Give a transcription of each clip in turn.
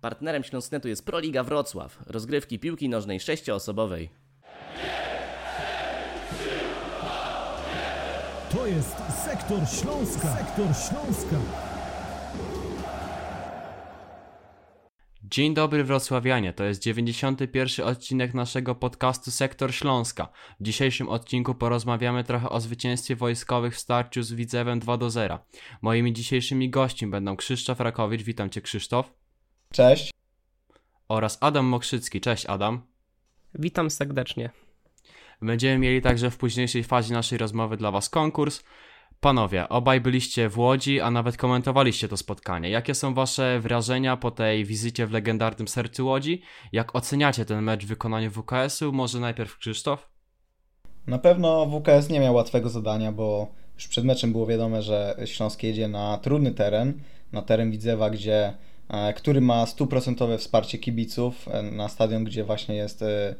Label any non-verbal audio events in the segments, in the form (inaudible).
Partnerem Śląsknetu jest Proliga Wrocław, rozgrywki piłki nożnej sześcioosobowej. To jest Sektor Śląska. Sektor Śląska. Dzień dobry Wrocławianie, to jest 91 odcinek naszego podcastu Sektor Śląska. W dzisiejszym odcinku porozmawiamy trochę o zwycięstwie wojskowych w starciu z Widzewem 2 do 0. Moimi dzisiejszymi gośćmi będą Krzysztof Rakowicz, witam Cię Krzysztof. Cześć. Oraz Adam Mokrzycki, cześć Adam. Witam serdecznie. Będziemy mieli także w późniejszej fazie naszej rozmowy dla Was konkurs. Panowie, obaj byliście w Łodzi, a nawet komentowaliście to spotkanie. Jakie są Wasze wrażenia po tej wizycie w legendarnym sercu Łodzi? Jak oceniacie ten mecz w wykonaniu WKS-u? Może najpierw Krzysztof? Na pewno WKS nie miał łatwego zadania, bo już przed meczem było wiadome, że Śląsk jedzie na trudny teren, na teren Widzewa, gdzie, który ma stuprocentowe wsparcie kibiców, e, na stadion, gdzie właśnie jest e,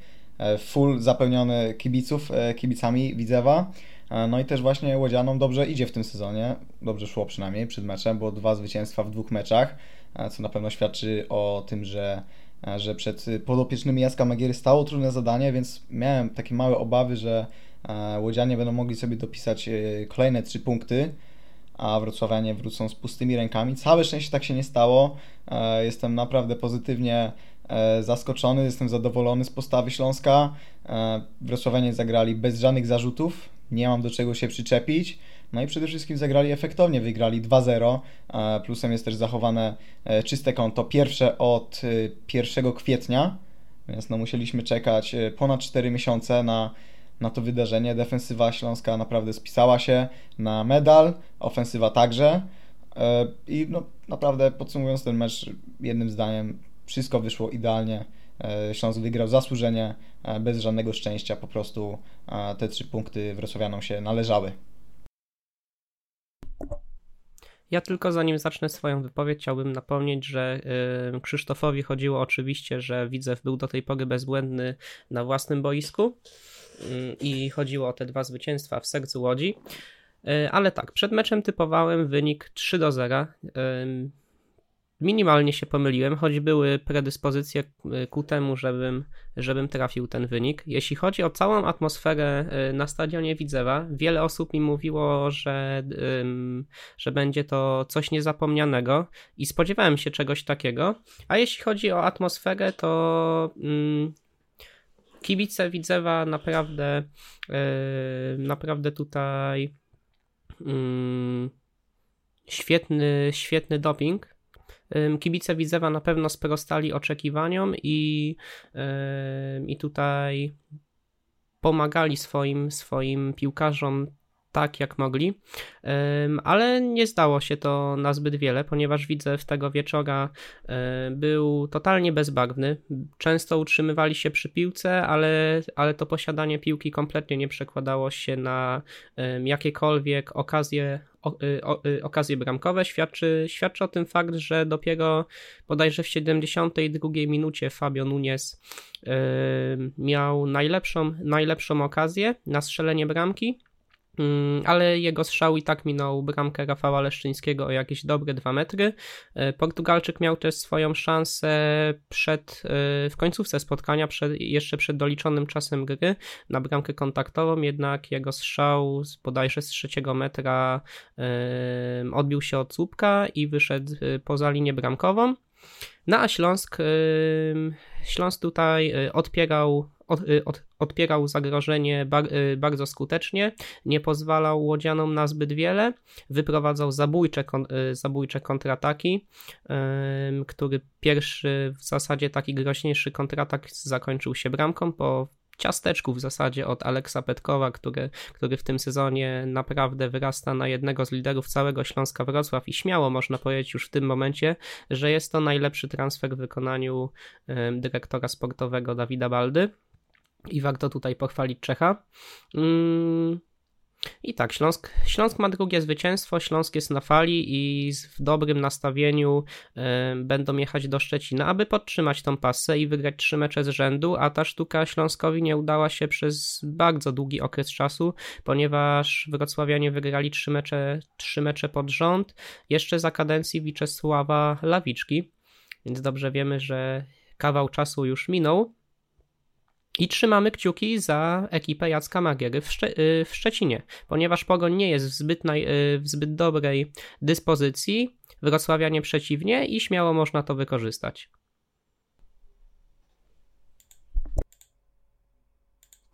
full zapełniony kibiców, kibicami Widzewa. No i też właśnie Łodzianom dobrze idzie w tym sezonie, dobrze szło przynajmniej przed meczem, bo dwa zwycięstwa w dwóch meczach, co na pewno świadczy o tym, że, że przed podopiecznymi Jacka Magiery stało trudne zadanie, więc miałem takie małe obawy, że Łodzianie będą mogli sobie dopisać kolejne trzy punkty, a wrocławianie wrócą z pustymi rękami. Całe szczęście tak się nie stało. Jestem naprawdę pozytywnie zaskoczony, jestem zadowolony z postawy Śląska. Wrocławianie zagrali bez żadnych zarzutów, nie mam do czego się przyczepić. No i przede wszystkim zagrali efektownie, wygrali 2-0. Plusem jest też zachowane e, czyste konto, pierwsze od 1 e, kwietnia, więc no musieliśmy czekać e, ponad 4 miesiące na, na to wydarzenie. Defensywa Śląska naprawdę spisała się na medal, ofensywa także. I no, naprawdę podsumowując ten mecz jednym zdaniem, wszystko wyszło idealnie. Śląsk wygrał zasłużenie, bez żadnego szczęścia, po prostu te trzy punkty Wrocławianom się należały. Ja tylko zanim zacznę swoją wypowiedź, chciałbym napomnieć, że Krzysztofowi chodziło oczywiście, że Widzew był do tej pory bezbłędny na własnym boisku i chodziło o te dwa zwycięstwa w sercu Łodzi. Y, ale tak, przed meczem typowałem wynik 3 do 0. Minimalnie się pomyliłem, choć były predyspozycje y, ku temu, żebym, żebym trafił ten wynik. Jeśli chodzi o całą atmosferę y, na stadionie Widzewa, wiele osób mi mówiło, że, że będzie to coś niezapomnianego i spodziewałem się czegoś takiego. A jeśli chodzi o atmosferę, to kibice Widzewa naprawdę, y, naprawdę tutaj świetny, świetny doping. Kibice Widzewa na pewno sprostali oczekiwaniom i, i tutaj pomagali swoim, swoim piłkarzom tak jak mogli, ale nie zdało się to na zbyt wiele, ponieważ widzę w tego wieczora był totalnie bezbarwny. Często utrzymywali się przy piłce, ale, ale to posiadanie piłki kompletnie nie przekładało się na jakiekolwiek okazje Y, y, okazje bramkowe. Świadczy, świadczy o tym fakt, że dopiero bodajże w 72 minucie Fabio Nunes miał najlepszą, najlepszą okazję na strzelenie bramki ale jego strzał i tak minął bramkę Rafała Leszczyńskiego o jakieś dobre 2 metry. E, Portugalczyk miał też swoją szansę przed, e, w końcówce spotkania, przed, jeszcze przed doliczonym czasem gry na bramkę kontaktową, jednak jego strzał z, bodajże z trzeciego metra e, odbił się od słupka i wyszedł poza linię bramkową. No a Śląsk, Śląsk tutaj odpierał od, y, od, odpierał zagrożenie bar, y, bardzo skutecznie, nie pozwalał łodzianom na zbyt wiele, wyprowadzał zabójcze, y, zabójcze kontrataki, który pierwszy w zasadzie taki groźniejszy kontratak zakończył się bramką po ciasteczku w zasadzie od Aleksa Petkowa, który, który w tym sezonie naprawdę wyrasta na jednego z liderów całego Śląska Wrocław i śmiało można powiedzieć już w tym momencie, że jest to najlepszy transfer w wykonaniu dyrektora sportowego Dawida Baldy i warto tutaj pochwalić Czecha. Mm. I tak, Śląsk, Śląsk ma drugie zwycięstwo, Śląsk jest na fali i w dobrym nastawieniu y, będą jechać do Szczecina, aby podtrzymać tą pasę i wygrać trzy mecze z rzędu, a ta sztuka Śląskowi nie udała się przez bardzo długi okres czasu, ponieważ wrocławianie wygrali trzy mecze, trzy mecze pod rząd, jeszcze za kadencji Wiczesława Lawiczki. więc dobrze wiemy, że kawał czasu już minął. I trzymamy kciuki za ekipę Jacka Magiery w, Szcze y, w Szczecinie, ponieważ Pogoń nie jest w zbyt, y, w zbyt dobrej dyspozycji, Wrocławianie przeciwnie i śmiało można to wykorzystać.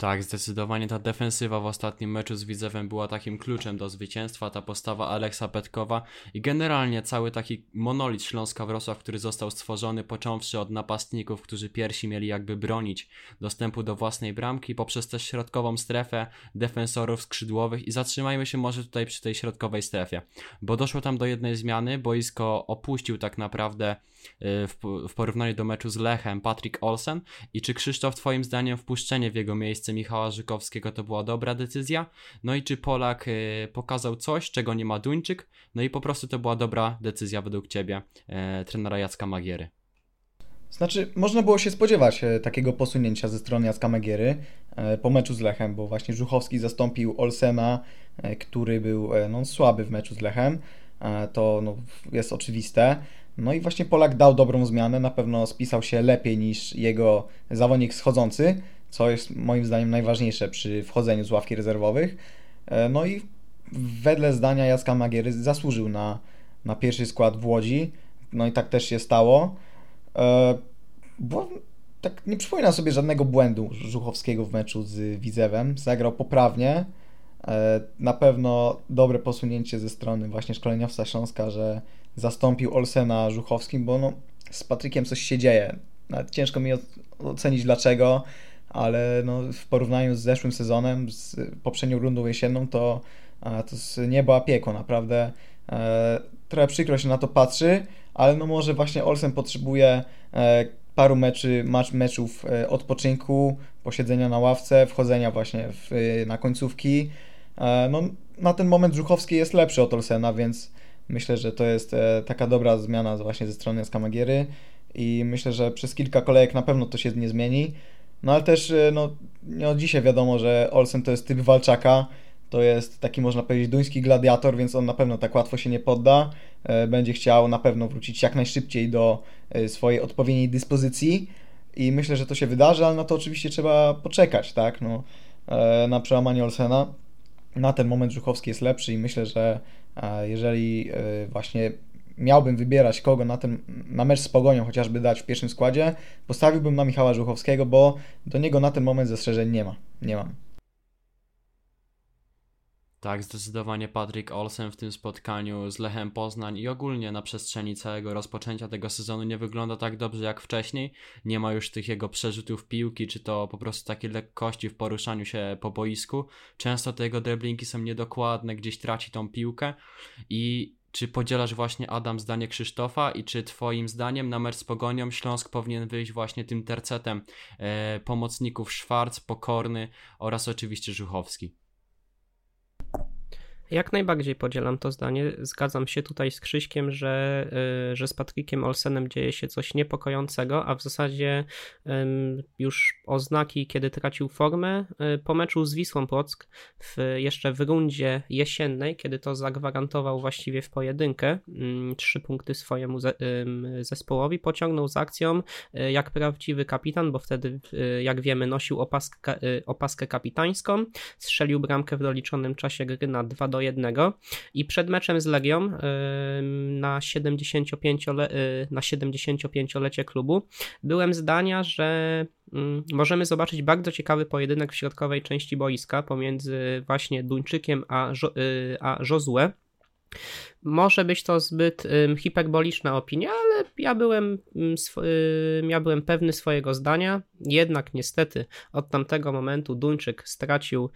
Tak, zdecydowanie ta defensywa w ostatnim meczu z Widzewem była takim kluczem do zwycięstwa, ta postawa Aleksa Petkowa i generalnie cały taki monolit Śląska Wrocław, który został stworzony począwszy od napastników, którzy pierwsi mieli jakby bronić dostępu do własnej bramki, poprzez też środkową strefę defensorów skrzydłowych. I zatrzymajmy się może tutaj przy tej środkowej strefie, bo doszło tam do jednej zmiany, boisko opuścił tak naprawdę w, w porównaniu do meczu z Lechem Patrick Olsen i czy Krzysztof twoim zdaniem wpuszczenie w jego miejsce Michała Żykowskiego to była dobra decyzja? No i czy Polak y, pokazał coś, czego nie ma Duńczyk? No i po prostu to była dobra decyzja według Ciebie, y, trenera Jacka Magiery. Znaczy, można było się spodziewać e, takiego posunięcia ze strony Jacka Magiery e, po meczu z Lechem, bo właśnie Żuchowski zastąpił Olsena, e, który był no, słaby w meczu z Lechem. To no, jest oczywiste. No i właśnie Polak dał dobrą zmianę, na pewno spisał się lepiej niż jego zawodnik schodzący co jest moim zdaniem najważniejsze przy wchodzeniu z ławki rezerwowych. E, no i wedle zdania Jacka Magiery zasłużył na, na pierwszy skład w Łodzi. No i tak też się stało. E, bo tak nie przypominam sobie żadnego błędu Żuchowskiego w meczu z Widzewem. Zagrał poprawnie. E, na pewno dobre posunięcie ze strony właśnie szkoleniowca Śląska, że zastąpił Olsena Żuchowskim, bo no, z Patrykiem coś się dzieje. Nawet ciężko mi ocenić dlaczego ale no, w porównaniu z zeszłym sezonem, z poprzednią rundą jesienną, to, to nie była piekło, naprawdę. E, trochę przykro się na to patrzy, ale no może właśnie Olsen potrzebuje e, paru meczy, mecz, meczów e, odpoczynku, posiedzenia na ławce, wchodzenia właśnie w, na końcówki. No, na ten moment Żuchowski jest lepszy od Olsena, więc myślę, że to jest taka dobra zmiana właśnie ze strony Skamagiery i myślę, że przez kilka kolejek na pewno to się nie zmieni. No ale też e, no, od dzisiaj wiadomo, że Olsen to jest typ walczaka, to jest taki można powiedzieć duński gladiator, więc on na pewno tak łatwo się nie podda. E, będzie chciał na pewno wrócić jak najszybciej do e, swojej odpowiedniej dyspozycji i myślę, że to się wydarzy, ale na to oczywiście trzeba poczekać, tak, no, na przełamanie Olsena. Na ten moment Żuchowski jest lepszy i myślę, że jeżeli właśnie miałbym wybierać kogo na, ten, na mecz z Pogonią chociażby dać w pierwszym składzie, postawiłbym na Michała Żuchowskiego, bo do niego na ten moment zastrzeżeń nie ma. Nie mam. Tak, zdecydowanie Patrick Olsen w tym spotkaniu z Lechem Poznań i ogólnie na przestrzeni całego rozpoczęcia tego sezonu nie wygląda tak dobrze jak wcześniej. Nie ma już tych jego przerzutów piłki, czy to po prostu takiej lekkości w poruszaniu się po boisku. Często te jego driblingi są niedokładne, gdzieś traci tą piłkę i czy podzielasz właśnie Adam zdanie Krzysztofa i czy twoim zdaniem na mecz z Pogonią Śląsk powinien wyjść właśnie tym tercetem e, pomocników Szwarc, Pokorny oraz oczywiście Żuchowski? Jak najbardziej podzielam to zdanie. Zgadzam się tutaj z Krzyśkiem, że, y, że z Patrykiem Olsenem dzieje się coś niepokojącego, a w zasadzie już oznaki, kiedy tracił formę y, po meczu z Wisłą Płock w, jeszcze w rundzie jesiennej, kiedy to zagwarantował właściwie w pojedynkę trzy punkty swojemu zespołowi, pociągnął z akcją y, jak prawdziwy kapitan, bo wtedy, jak wiemy, nosił opaskę, opaskę kapitańską, strzelił bramkę w doliczonym czasie gry na 2 do 1 i przed meczem z Legią na 75-lecie y, na 75-lecie klubu byłem zdania, że możemy zobaczyć bardzo ciekawy pojedynek w środkowej części boiska pomiędzy właśnie Duńczykiem a, y, a Josue może być to zbyt um, hiperboliczna opinia, ale ja byłem, um, ja byłem pewny swojego zdania. Jednak niestety od tamtego momentu Duńczyk stracił,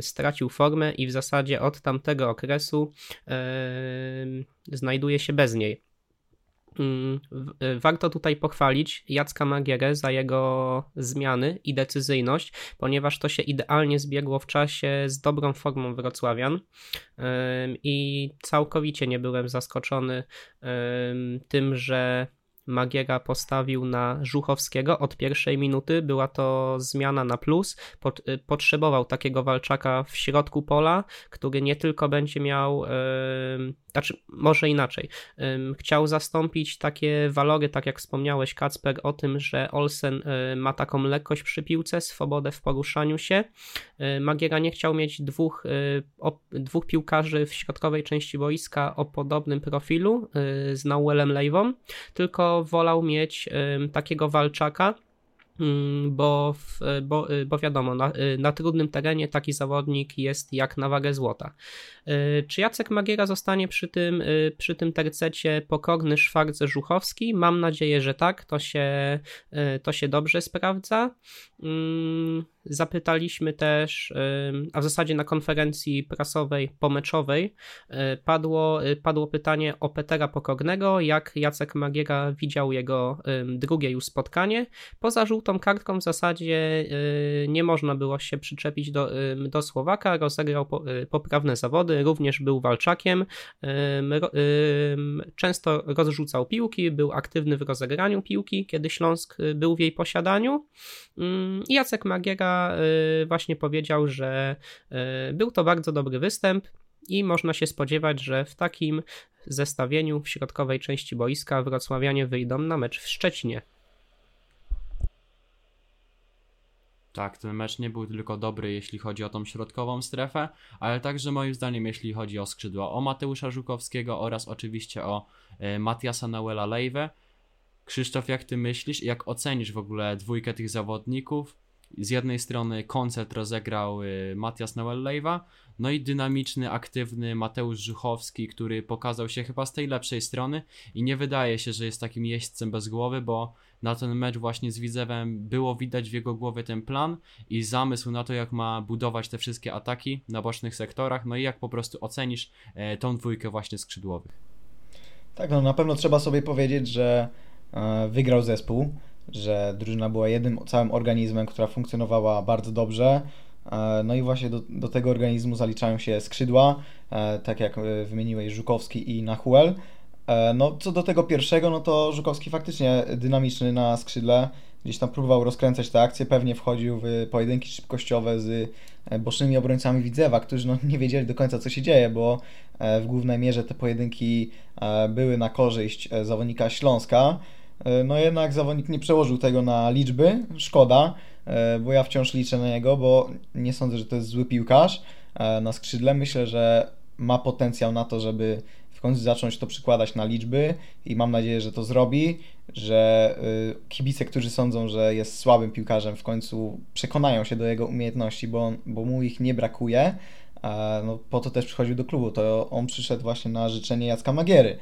stracił formę i w zasadzie od tamtego okresu znajduje się bez niej. Mm, warto tutaj pochwalić Jacka Magierę za jego zmiany i decyzyjność, ponieważ to się idealnie zbiegło w czasie z dobrą formą Wrocławian. I całkowicie nie byłem zaskoczony tym, że Magiera postawił na Żuchowskiego od pierwszej minuty. Była to zmiana na plus. Y, potrzebował takiego walczaka w środku pola, który nie tylko będzie miał, yy, znaczy może inaczej, yy, chciał zastąpić takie walory, tak jak wspomniałeś Kacper o tym, że Olsen yy, ma taką lekkość przy piłce, swobodę w poruszaniu się. Magiera nie chciał mieć dwóch, o, dwóch piłkarzy w środkowej części boiska o podobnym profilu z Nauelem Lejwą, tylko wolał mieć takiego walczaka, bo, bo, bo wiadomo, na, na, trudnym terenie taki zawodnik jest jak na wagę złota. Y, czy Jacek Magiera zostanie przy tym, y, przy tym tercecie pokorny Szwarce Żuchowski? Mam nadzieję, że tak, to się, y, to się dobrze sprawdza. Zapytaliśmy też, a w zasadzie na konferencji prasowej pomeczowej padło, padło pytanie o Petera Pokornego, jak Jacek Magiera widział jego drugie już spotkanie. Poza żółtą kartką w zasadzie nie można było się przyczepić do, do Słowaka, rozegrał poprawne zawody, również był walczakiem, często rozrzucał piłki, był aktywny w rozegraniu piłki, kiedy Śląsk był w jej posiadaniu. Jacek Magiera y, właśnie powiedział, że y, był to bardzo dobry występ i można się spodziewać, że w takim zestawieniu w środkowej części boiska wrocławianie wyjdą na mecz w Szczecinie. Tak, ten mecz nie był tylko dobry, jeśli chodzi o tą środkową strefę, ale także moim zdaniem, jeśli chodzi o skrzydła, o Mateusza Żukowskiego oraz oczywiście o e, Matiasa Nauela Lejwę. Krzysztof, jak ty myślisz, jak ocenisz w ogóle dwójkę tych zawodników? Z jednej strony koncert rozegrał y, Matias Noel Lejwa, no i dynamiczny, aktywny Mateusz Żuchowski, który pokazał się chyba z tej lepszej strony i nie wydaje się, że jest takim jeźdźcem bez głowy, bo na ten mecz właśnie z Widzewem było widać w jego głowie ten plan i zamysł na to, jak ma budować te wszystkie ataki na bocznych sektorach, no i jak po prostu ocenisz e, tą dwójkę właśnie skrzydłowych. Tak, no na pewno trzeba sobie powiedzieć, że e, wygrał zespół, że drużyna była jednym całym organizmem, która funkcjonowała bardzo dobrze. E, no i właśnie do, do tego organizmu zaliczają się skrzydła, e, tak jak e, wymieniłeś Żukowski i Nahuel. No co do tego pierwszego, no to Żukowski faktycznie dynamiczny na skrzydle, gdzieś tam próbował rozkręcać te akcje, pewnie wchodził w pojedynki szybkościowe z bocznymi obrońcami Widzewa, którzy no nie wiedzieli do końca co się dzieje, bo w głównej mierze te pojedynki były na korzyść zawodnika Śląska. E, no jednak zawodnik nie przełożył tego na liczby, szkoda, e, bo ja wciąż liczę na niego, bo nie sądzę, że to jest zły piłkarz e, na skrzydle. Myślę, że ma potencjał na to, żeby w końcu zacząć to przykładać na liczby i mam nadzieję, że to zrobi, że kibice, którzy sądzą, że jest słabym piłkarzem, w końcu przekonają się do jego umiejętności, bo, bo mu ich nie brakuje. No, po to też przychodził do klubu, to on przyszedł właśnie na życzenie Jacka Magiery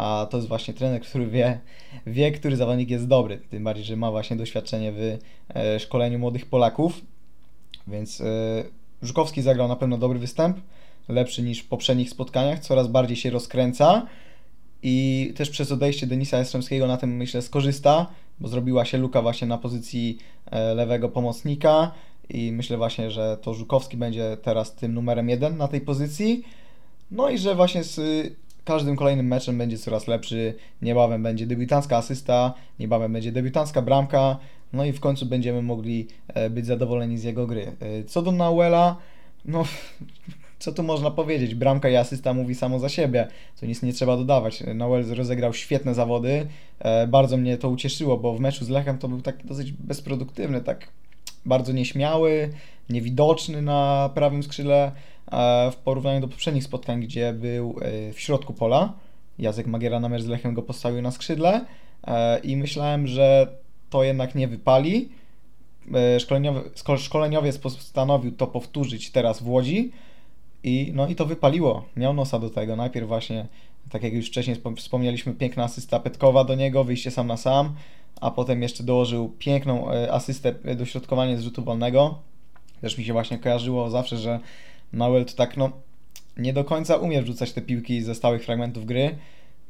a to jest właśnie trener, który wie, wie, który zawodnik jest dobry, tym bardziej, że ma właśnie doświadczenie w e, szkoleniu młodych Polaków, więc e, Żukowski zagrał na pewno dobry występ, lepszy niż w poprzednich spotkaniach, coraz bardziej się rozkręca. I też przez odejście Denisa Jastrzębskiego na tym myślę skorzysta, bo zrobiła się luka właśnie na pozycji e, lewego pomocnika. I myślę właśnie, że to Żukowski będzie teraz tym numerem jeden na tej pozycji. No i że właśnie z każdym kolejnym meczem będzie coraz lepszy. Niebawem będzie debiutancka asysta, niebawem będzie debiutancka bramka, no i w końcu będziemy mogli e, być zadowoleni z jego gry. E, co do Nauela, no (laughs) co tu można powiedzieć? Bramka i asysta mówi samo za siebie. Tu nic nie trzeba dodawać. Nauel rozegrał świetne zawody. E, bardzo mnie to ucieszyło, bo w meczu z Lechem to był tak dosyć bezproduktywny, tak bardzo nieśmiały, niewidoczny na prawym skrzydle w porównaniu do poprzednich spotkań, gdzie był e, w środku pola. Jacek Magiera na mecz z Lechem go postawił na skrzydle e, i myślałem, że to jednak nie wypali. E, szkoleniowy, szkoleniowiec postanowił to powtórzyć teraz w Łodzi i, no i to wypaliło. Miał nosa do tego. Najpierw właśnie, tak jak już wcześniej wspomnieliśmy, piękna asysta Petkowa do niego, wyjście sam na sam, a potem jeszcze dołożył piękną asystę dośrodkowanie z rzutu wolnego. Też mi się właśnie kojarzyło zawsze, że Mauel to tak, no, nie do końca umie wrzucać te piłki ze stałych fragmentów gry,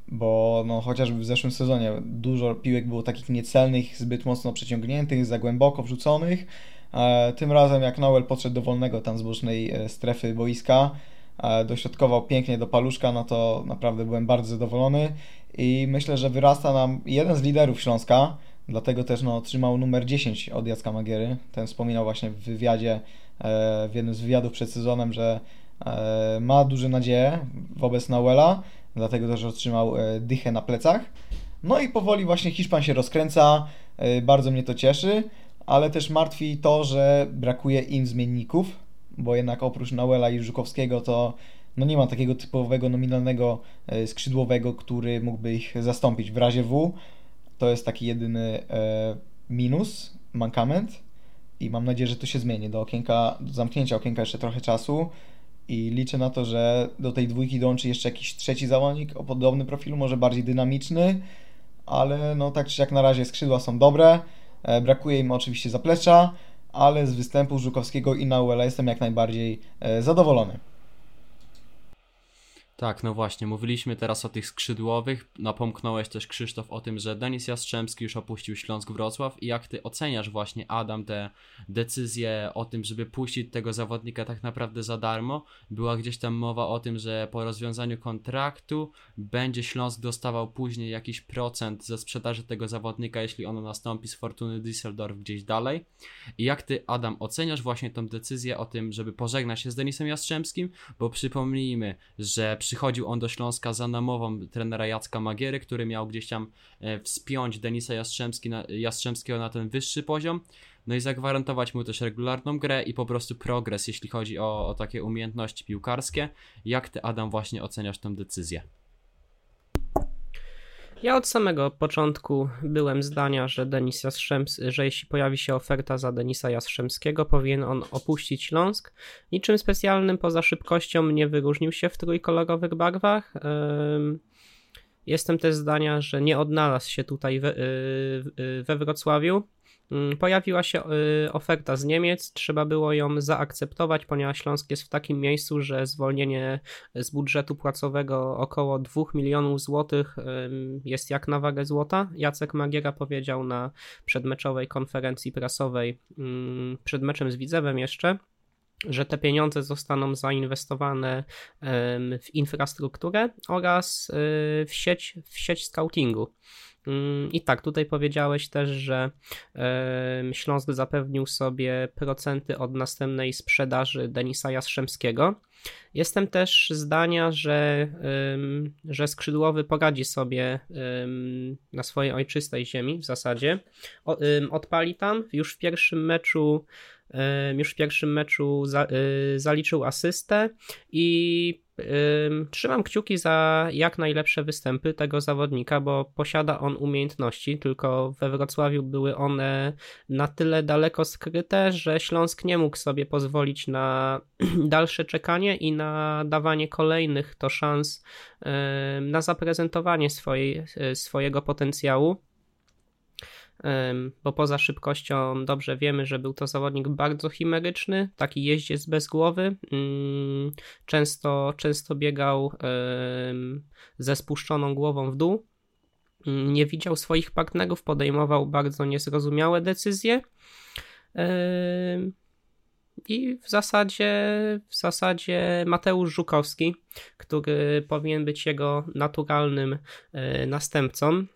bo no, chociażby w zeszłym sezonie dużo piłek było takich niecelnych, zbyt mocno przeciągniętych, za głęboko wrzuconych. E, tym razem jak Noel podszedł do wolnego tam z bocznej e, strefy boiska, e, dośrodkował pięknie do paluszka, no to naprawdę byłem bardzo zadowolony i myślę, że wyrasta nam jeden z liderów Śląska, dlatego też no, otrzymał numer 10 od Jacka Magiery. Ten wspominał właśnie w wywiadzie, w jednym z wywiadów przed sezonem, że ma duże nadzieje wobec Nauela, dlatego też otrzymał dychę na plecach. No i powoli właśnie Hiszpan się rozkręca, bardzo mnie to cieszy ale też martwi to, że brakuje im zmienników, bo jednak oprócz Nauela i Żukowskiego to no nie ma takiego typowego nominalnego e, skrzydłowego, który mógłby ich zastąpić w razie W. To jest taki jedyny e, minus, mankament i mam nadzieję, że to się zmieni. Do okienka, do zamknięcia okienka jeszcze trochę czasu i liczę na to, że do tej dwójki dołączy jeszcze jakiś trzeci zawodnik o podobnym profilu, może bardziej dynamiczny, ale no tak czy jak na razie skrzydła są dobre. E, brakuje im oczywiście zaplecza, ale z występu Żukowskiego i Nauela jestem jak najbardziej e, zadowolony. Tak, no właśnie, mówiliśmy teraz o tych skrzydłowych. Napomknąłeś też Krzysztof o tym, że Denis Jastrzębski już opuścił Śląsk Wrocław i jak ty oceniasz właśnie Adam te decyzje o tym, żeby puścić tego zawodnika tak naprawdę za darmo? Była gdzieś tam mowa o tym, że po rozwiązaniu kontraktu będzie Śląsk dostawał później jakiś procent ze sprzedaży tego zawodnika, jeśli ono nastąpi z Fortuny Düsseldorf gdzieś dalej. I jak ty Adam oceniasz właśnie tą decyzję o tym, żeby pożegnać się z Denisem Jastrzębskim? Bo przypomnijmy, że przy przychodził on do Śląska za namową trenera Jacka Magiery, który miał gdzieś tam e, wspiąć Denisa Jastrzębski na, Jastrzębskiego na ten wyższy poziom, no i zagwarantować mu też regularną grę i po prostu progres, jeśli chodzi o, o takie umiejętności piłkarskie. Jak ty, Adam, właśnie oceniasz tę decyzję? Ja od samego początku byłem zdania, że Denis że jeśli pojawi się oferta za Denisa Jastrzębskiego, powinien on opuścić Śląsk. Niczym specjalnym poza szybkością nie wyróżnił się w trójkolorowych barwach. Jestem też zdania, że nie odnalazł się tutaj we, y, we Wrocławiu. Mm, pojawiła się y, oferta z Niemiec, trzeba było ją zaakceptować, ponieważ Śląsk jest w takim miejscu, że zwolnienie z budżetu płacowego około 2 milionów złotych jest jak na wagę złota. Jacek Magiera powiedział na przedmeczowej konferencji prasowej mm, przed meczem z Widzewem jeszcze, że te pieniądze zostaną zainwestowane w infrastrukturę oraz y, w sieć, w sieć scoutingu. Mm, I tak, tutaj powiedziałeś też, że Śląsk zapewnił sobie procenty od następnej sprzedaży Denisa Jastrzębskiego. Jestem też zdania, że, że skrzydłowy poradzi sobie na swojej ojczystej ziemi w zasadzie. Odpali tam już w pierwszym meczu już w pierwszym meczu y, zaliczył asystę i Trzymam kciuki za jak najlepsze występy tego zawodnika, bo posiada on umiejętności, tylko we Wrocławiu były one na tyle daleko skryte, że Śląsk nie mógł sobie pozwolić na (clears throat) dalsze czekanie i na dawanie kolejnych to szans na zaprezentowanie swojej, swojego potencjału bo poza szybkością dobrze wiemy, że był to zawodnik bardzo chimeryczny, taki jeździec bez głowy. Mm, często, często biegał ze spuszczoną głową w dół. Mm, nie widział swoich partnerów, podejmował bardzo niezrozumiałe decyzje. I w zasadzie, w zasadzie Mateusz Żukowski, który powinien być jego naturalnym e, następcą,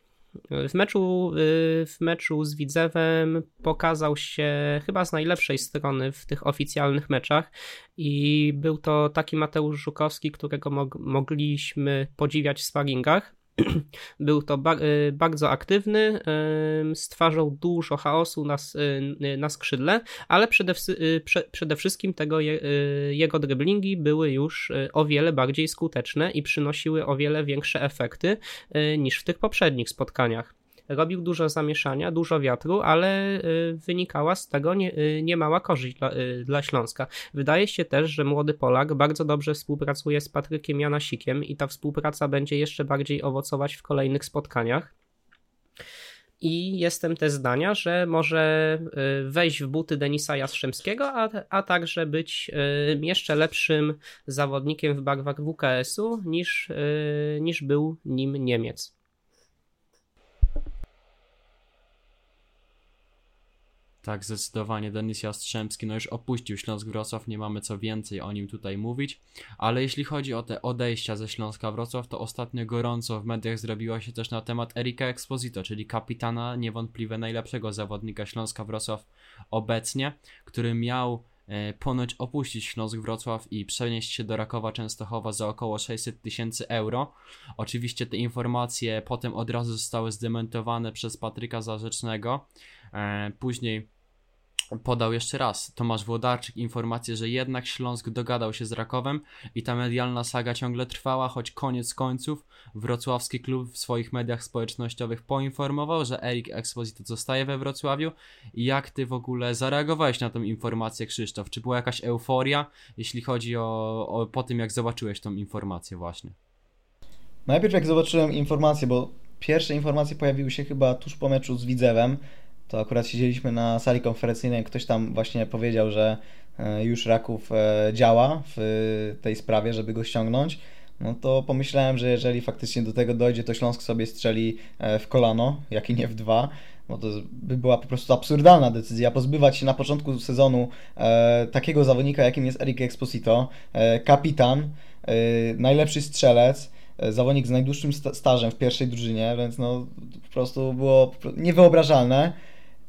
w meczu, y, w meczu z Widzewem pokazał się chyba z najlepszej strony w tych oficjalnych meczach i był to taki Mateusz Żukowski, którego mog mogliśmy podziwiać w sparingach. (clears throat) Był to y, bardzo aktywny, stwarzał dużo chaosu na, y, na skrzydle, ale przede, przede wszystkim tego jego driblingi były już o wiele bardziej skuteczne i przynosiły o wiele większe efekty niż w tych poprzednich spotkaniach robił dużo zamieszania, dużo wiatru, ale y, wynikała z tego nie, y, niemała korzyść dla, y, dla Śląska. Wydaje się też, że młody Polak bardzo dobrze współpracuje z Patrykiem Janasikiem i ta współpraca będzie jeszcze bardziej owocować w kolejnych spotkaniach. I jestem też zdania, że może wejść w buty Denisa Jastrzębskiego, a, a także być jeszcze lepszym zawodnikiem w barwach WKS-u niż, niż był nim Niemiec. Tak, zdecydowanie Denis Jastrzębski no już opuścił Śląsk Wrocław, nie mamy co więcej o nim tutaj mówić, ale jeśli chodzi o te odejścia ze Śląska Wrocław, to ostatnio gorąco w mediach zrobiło się też na temat Erika Exposito, czyli kapitana, niewątpliwie najlepszego zawodnika Śląska Wrocław obecnie, który miał e, ponoć opuścić Śląsk Wrocław i przenieść się do Rakowa Częstochowa za około 600 tysięcy euro. Oczywiście te informacje potem od razu zostały zdementowane przez Patryka Zarzecznego. E, Później podał jeszcze raz Tomasz Włodarczyk informację, że jednak Śląsk dogadał się z Rakowem i ta medialna saga ciągle trwała, choć koniec końców wrocławski klub w swoich mediach społecznościowych poinformował, że Erik Exposito zostaje we Wrocławiu. Jak ty w ogóle zareagowałeś na tą informację, Krzysztof? Czy była jakaś euforia, jeśli chodzi o, o po tym, jak zobaczyłeś tą informację właśnie? Najpierw jak zobaczyłem informacje, bo pierwsze informacje pojawiły się chyba tuż po meczu z Widzewem, to akurat siedzieliśmy na sali konferencyjnej, ktoś tam właśnie powiedział, że e, już Raków e, działa w tej sprawie, żeby go ściągnąć. No to pomyślałem, że jeżeli faktycznie do tego dojdzie, to Śląsk sobie strzeli e, w kolano, jak i nie w dwa, bo to by była po prostu absurdalna decyzja pozbywać się na początku sezonu takiego zawodnika, jakim jest Eric Exposito, kapitan, najlepszy strzelec, zawodnik z najdłuższym stażem w pierwszej drużynie, więc no po prostu było niewyobrażalne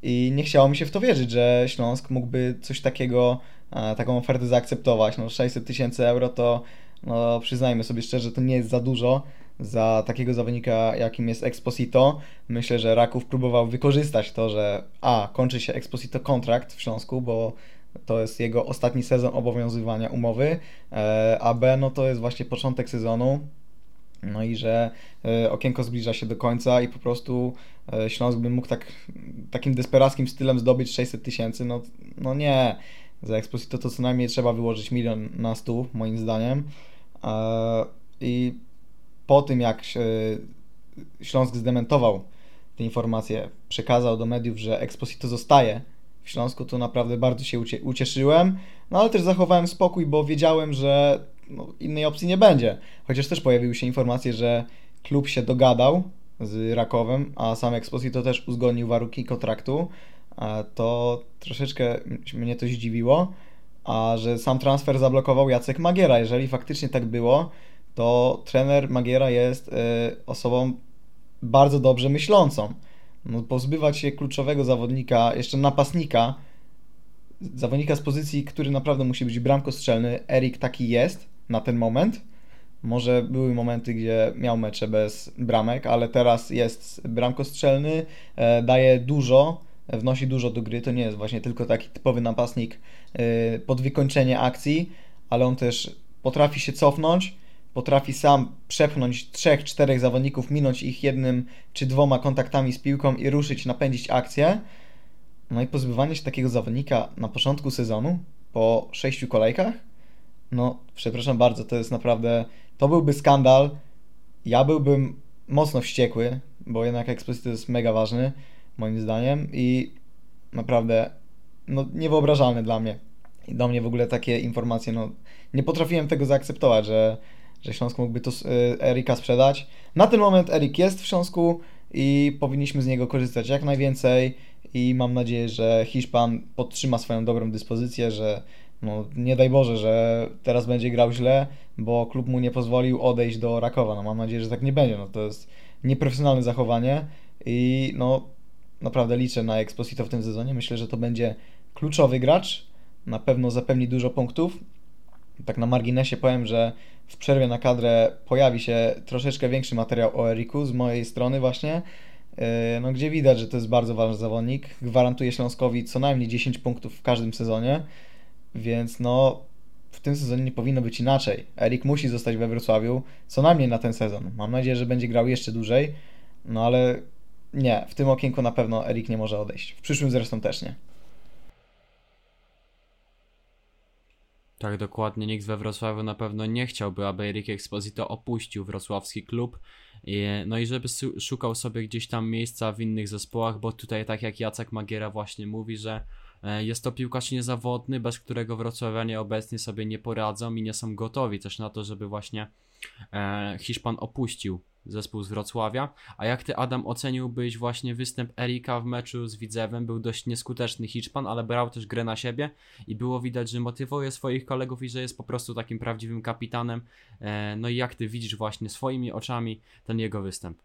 i nie chciało mi się w to wierzyć, że Śląsk mógłby coś takiego, taką ofertę zaakceptować. No 600 tysięcy euro to, no przyznajmy sobie szczerze, to nie jest za dużo za takiego zawodnika, jakim jest Exposito. Myślę, że Raków próbował wykorzystać to, że a, kończy się Exposito kontrakt w Śląsku, bo to jest jego ostatni sezon obowiązywania umowy, e, a B, no to jest właśnie początek sezonu, no i że e, okienko zbliża się do końca i po prostu e, Śląsk by mógł tak, takim desperackim stylem zdobyć 600 tysięcy, no, no nie. Za Exposito to co najmniej trzeba wyłożyć milion na stół, moim zdaniem. I po tym, jak Śląsk zdementował te informacje, przekazał do mediów, że Exposito zostaje w Śląsku, to naprawdę bardzo się ucieszyłem, no ale też zachowałem spokój, bo wiedziałem, że no, innej opcji nie będzie. Chociaż też pojawiły się informacje, że klub się dogadał z Rakowem, a sam Exposito też uzgodnił warunki kontraktu, to troszeczkę mnie to zdziwiło, a że sam transfer zablokował Jacek Magiera. Jeżeli faktycznie tak było, to trener Magiera jest y, osobą bardzo dobrze myślącą. No, pozbywać się kluczowego zawodnika, jeszcze napastnika, zawodnika z pozycji, który naprawdę musi być bramkostrzelny, Erik taki jest na ten moment. Może były momenty, gdzie miał mecze bez bramek, ale teraz jest bramkostrzelny, e, daje dużo, wnosi dużo do gry. To nie jest właśnie tylko taki typowy napastnik e, pod wykończenie akcji, ale on też potrafi się cofnąć, potrafi sam przepchnąć trzech, czterech zawodników, minąć ich jednym czy dwoma kontaktami z piłką i ruszyć, napędzić akcję. No i pozbywanie się takiego zawodnika na początku sezonu, po sześciu kolejkach, no przepraszam bardzo, to jest naprawdę, to byłby skandal. Ja byłbym mocno wściekły, bo jednak Exposito jest mega ważny, moim zdaniem i naprawdę, no niewyobrażalne dla mnie. I do mnie w ogóle takie informacje, no nie potrafiłem tego zaakceptować, że, że Śląsk mógłby to y, Erika sprzedać. Na ten moment Erik jest w Śląsku i powinniśmy z niego korzystać jak najwięcej i mam nadzieję, że Hiszpan podtrzyma swoją dobrą dyspozycję, że no, nie daj Boże, że teraz będzie grał źle, bo klub mu nie pozwolił odejść do Rakowa. No, mam nadzieję, że tak nie będzie. No, to jest nieprofesjonalne zachowanie i no, naprawdę liczę na Exposito w tym sezonie. Myślę, że to będzie kluczowy gracz. Na pewno zapewni dużo punktów. Tak na marginesie powiem, że w przerwie na kadrę pojawi się troszeczkę większy materiał o Eriku z mojej strony właśnie, e, no, gdzie widać, że to jest bardzo ważny zawodnik. Gwarantuje Śląskowi co najmniej 10 punktów w każdym sezonie. Więc no, w tym sezonie nie powinno być inaczej. Erik musi zostać we Wrocławiu co najmniej na ten sezon. Mam nadzieję, że będzie grał jeszcze dłużej, no ale nie, w tym okienku na pewno Erik nie może odejść. W przyszłym zresztą też nie. Tak, dokładnie. Nikt we Wrocławiu na pewno nie chciałby, aby Erik Exposito opuścił wrocławski klub. No i żeby szukał sobie gdzieś tam miejsca w innych zespołach, bo tutaj, tak jak Jacek Magiera właśnie mówi, że jest to piłkarz niezawodny, bez którego wrocławianie obecnie sobie nie poradzą i nie są gotowi też na to, żeby właśnie e, Hiszpan opuścił zespół z Wrocławia. A jak ty, Adam, oceniłbyś właśnie występ Erika w meczu z Widzewem? Był dość nieskuteczny Hiszpan, ale brał też grę na siebie i było widać, że motywuje swoich kolegów i że jest po prostu takim prawdziwym kapitanem. E, no i jak ty widzisz właśnie swoimi oczami ten jego występ?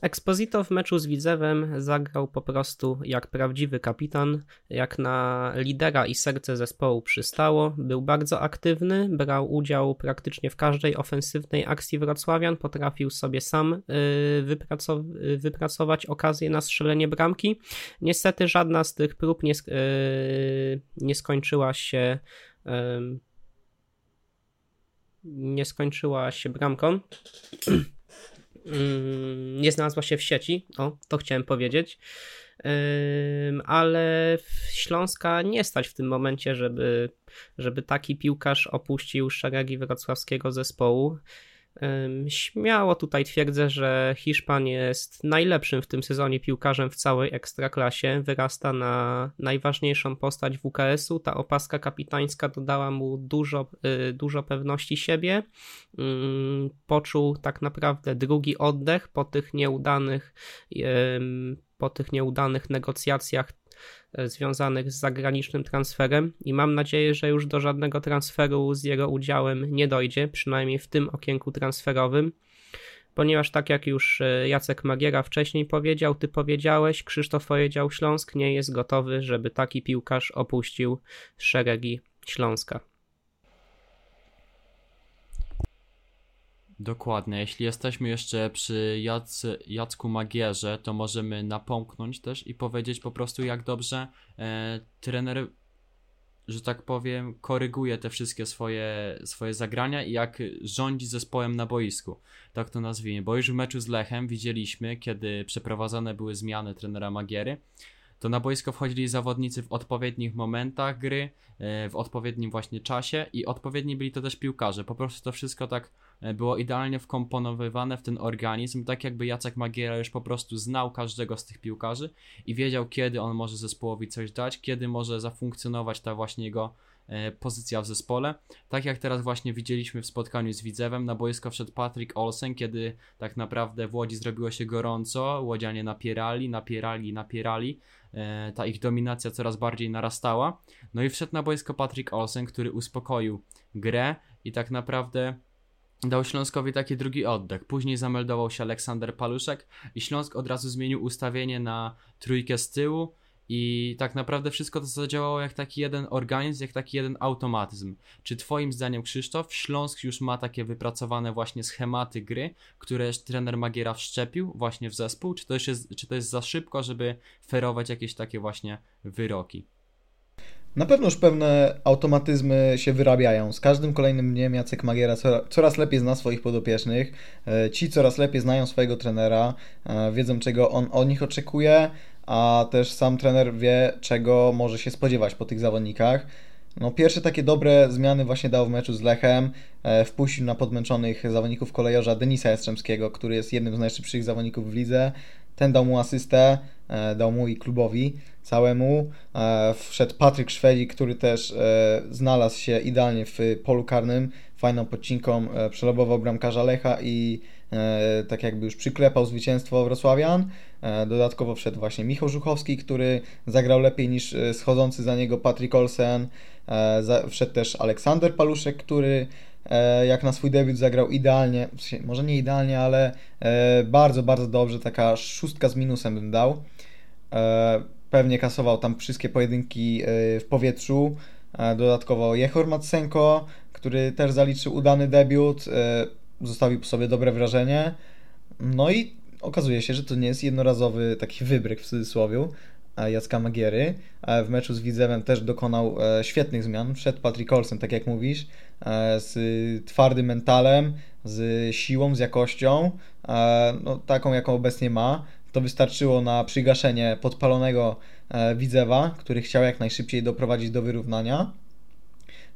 Exposito w meczu z Widzewem zagrał po prostu jak prawdziwy kapitan, jak na lidera i serce zespołu przystało. Był bardzo aktywny, brał udział praktycznie w każdej ofensywnej akcji Wrocławian, potrafił sobie sam y, y, wypracować okazję na strzelenie bramki. Niestety żadna z tych prób nie, y, nie skończyła się nie skończyła się bramką. (clears throat) Mm, nie znalazła się w sieci, o, to chciałem powiedzieć. Ale Śląska nie stać w tym momencie, żeby, żeby taki piłkarz opuścił szeregi wrocławskiego zespołu. Śmiało tutaj twierdzę, że Hiszpan jest najlepszym w tym sezonie piłkarzem w całej ekstraklasie. Wyrasta na najważniejszą postać WKS-u. Ta opaska kapitańska dodała mu dużo, y, dużo pewności siebie. Poczuł tak naprawdę drugi oddech po tych nieudanych po tych nieudanych negocjacjach związanych z zagranicznym transferem i mam nadzieję, że już do żadnego transferu z jego udziałem nie dojdzie, przynajmniej w tym okienku transferowym. Ponieważ tak jak już e, Jacek Magiera wcześniej powiedział, ty powiedziałeś, Krzysztof powiedział, Śląsk nie jest gotowy, żeby taki piłkarz opuścił szeregi Śląska. Dokładnie. Jeśli jesteśmy jeszcze przy Jac Jacku Magierze, to możemy napomknąć też i powiedzieć po prostu, jak dobrze e, trener, że tak powiem, koryguje te wszystkie swoje, swoje zagrania i jak rządzi zespołem na boisku. Tak to nazwijmy. Bo już w meczu z Lechem widzieliśmy, kiedy przeprowadzane były zmiany trenera Magiery, to na boisko wchodzili zawodnicy w odpowiednich momentach gry, e, w odpowiednim właśnie czasie i odpowiedni byli to też piłkarze. Po prostu to wszystko tak było idealnie wkomponowywane w ten organizm, tak jakby Jacek Magiera już po prostu znał każdego z tych piłkarzy i wiedział, kiedy on może zespołowi coś dać, kiedy może zafunkcjonować ta właśnie jego E, pozycja w zespole. Tak jak teraz właśnie widzieliśmy w spotkaniu z Widzewem, na boisko wszedł Patrick Olsen, kiedy tak naprawdę w Łodzi zrobiło się gorąco, Łodzianie napierali, napierali, napierali, e, ta ich dominacja coraz bardziej narastała. No i wszedł na boisko Patrick Olsen, który uspokoił grę i tak naprawdę dał Śląskowi taki drugi oddech. Później zameldował się Aleksander Paluszek i Śląsk od razu zmienił ustawienie na trójkę z tyłu i tak naprawdę wszystko to zadziałało jak taki jeden organizm, jak taki jeden automatyzm. Czy Twoim zdaniem, Krzysztof, Śląsk już ma takie wypracowane właśnie schematy gry, które trener Magiera wszczepił właśnie w zespół? Czy to, jest, czy to jest za szybko, żeby ferować jakieś takie właśnie wyroki? Na pewno już pewne automatyzmy się wyrabiają. Z każdym kolejnym dniem Jacek Magiera coraz lepiej zna swoich podopiecznych. E, ci coraz lepiej znają swojego trenera, e, wiedzą czego on od nich oczekuje, a też sam trener wie, czego może się spodziewać po tych zawodnikach. No, pierwsze takie dobre zmiany właśnie dał w meczu z Lechem. E, wpuścił na podmęczonych zawodników kolejorza Denisa Jastrzębskiego, który jest jednym z najszybszych zawodników w lidze. Ten dał mu asystę, e, dał mu i klubowi całemu. E, wszedł Patryk Szwedzik, który też e, znalazł się idealnie w polu karnym. Fajną podcinką przelobował bramkarza Lecha i tak jakby już przyklepał zwycięstwo Wrocławian. Dodatkowo wszedł właśnie Michał Żuchowski, który zagrał lepiej niż schodzący za niego Patrick Olsen. Wszedł też Aleksander Paluszek, który jak na swój debiut zagrał idealnie, może nie idealnie, ale bardzo, bardzo dobrze, taka szóstka z minusem bym dał. Pewnie kasował tam wszystkie pojedynki w powietrzu. Dodatkowo Jehor Matsenko, który też zaliczył udany debiut zostawił po sobie dobre wrażenie. No i okazuje się, że to nie jest jednorazowy taki wybryk w cudzysłowie Jacka Magiery. W meczu z Widzewem też dokonał e, świetnych zmian. Wszedł Patrick Olsen, tak jak mówisz, e, z twardym mentalem, z siłą, z jakością, e, no, taką jaką obecnie ma. To wystarczyło na przygaszenie podpalonego Widzewa, który chciał jak najszybciej doprowadzić do wyrównania.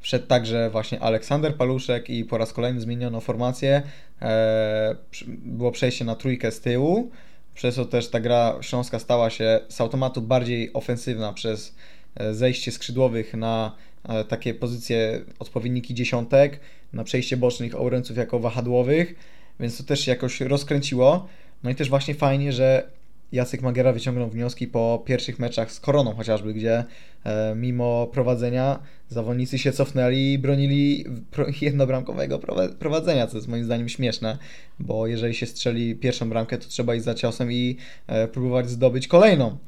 Wszedł także właśnie Aleksander Paluszek i po raz kolejny zmieniono formację. E, było przejście na trójkę z tyłu, przez to też ta gra śląska stała się z automatu bardziej ofensywna przez e, zejście skrzydłowych na e, takie pozycje, odpowiedniki dziesiątek, na przejście bocznych obrońców jako wahadłowych, więc to też się jakoś rozkręciło. No i też właśnie fajnie, że Jacek Magiera wyciągnął wnioski po pierwszych meczach z Koroną chociażby, gdzie e, mimo prowadzenia zawodnicy się cofnęli i bronili (laughs) jednobramkowego prowadzenia, co jest moim zdaniem śmieszne, bo jeżeli się strzeli pierwszą bramkę, to trzeba iść za ciosem i e, próbować zdobyć kolejną.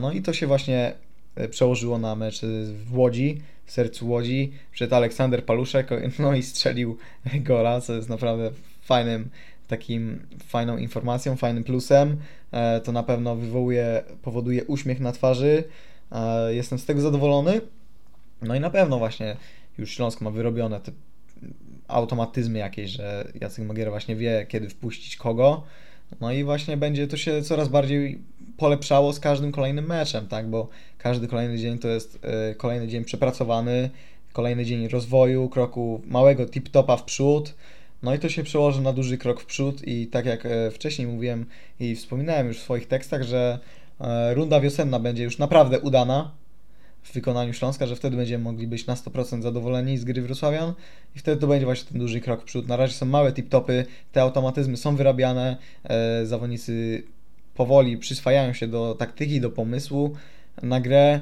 No i to się właśnie e, przełożyło na mecz w Łodzi, w sercu Łodzi, przed Aleksander Paluszek, no i strzelił gola, co jest naprawdę fajnym takim fajną informacją, fajnym plusem. E, to na pewno wywołuje, powoduje uśmiech na twarzy. E, jestem z tego zadowolony. No i na pewno właśnie już Śląsk ma wyrobione te automatyzmy jakieś, że Jacek Magiera właśnie wie, kiedy wpuścić kogo. No i właśnie będzie to się coraz bardziej polepszało z każdym kolejnym meczem, tak? Bo każdy kolejny dzień to jest e, kolejny dzień przepracowany, kolejny dzień rozwoju, kroku małego tip-topa w przód. No i to się przełoży na duży krok w przód i tak jak e, wcześniej mówiłem i wspominałem już w swoich tekstach, że e, runda wiosenna będzie już naprawdę udana w wykonaniu Śląska, że wtedy będziemy mogli być na 100% zadowoleni z gry Wrocławian i wtedy to będzie właśnie ten duży krok w przód. Na razie są małe tip-topy, te automatyzmy są wyrabiane, e, zawodnicy powoli przyswajają się do taktyki, do pomysłu na grę.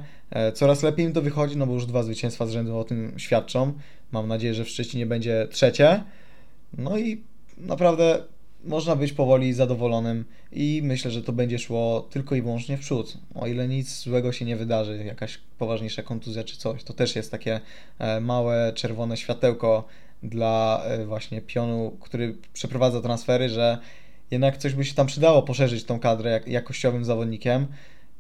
Coraz lepiej im to wychodzi, no bo już dwa zwycięstwa z rzędu o tym świadczą. Mam nadzieję, że w Szczecinie będzie trzecie. No i naprawdę można być powoli zadowolonym i myślę, że to będzie szło tylko i wyłącznie w przód. O ile nic złego się nie wydarzy, jakaś poważniejsza kontuzja czy coś, to też jest takie e, małe czerwone światełko dla e, właśnie pionu, który przeprowadza transfery, że jednak coś by się tam przydało poszerzyć tą kadrę jak, jakościowym zawodnikiem,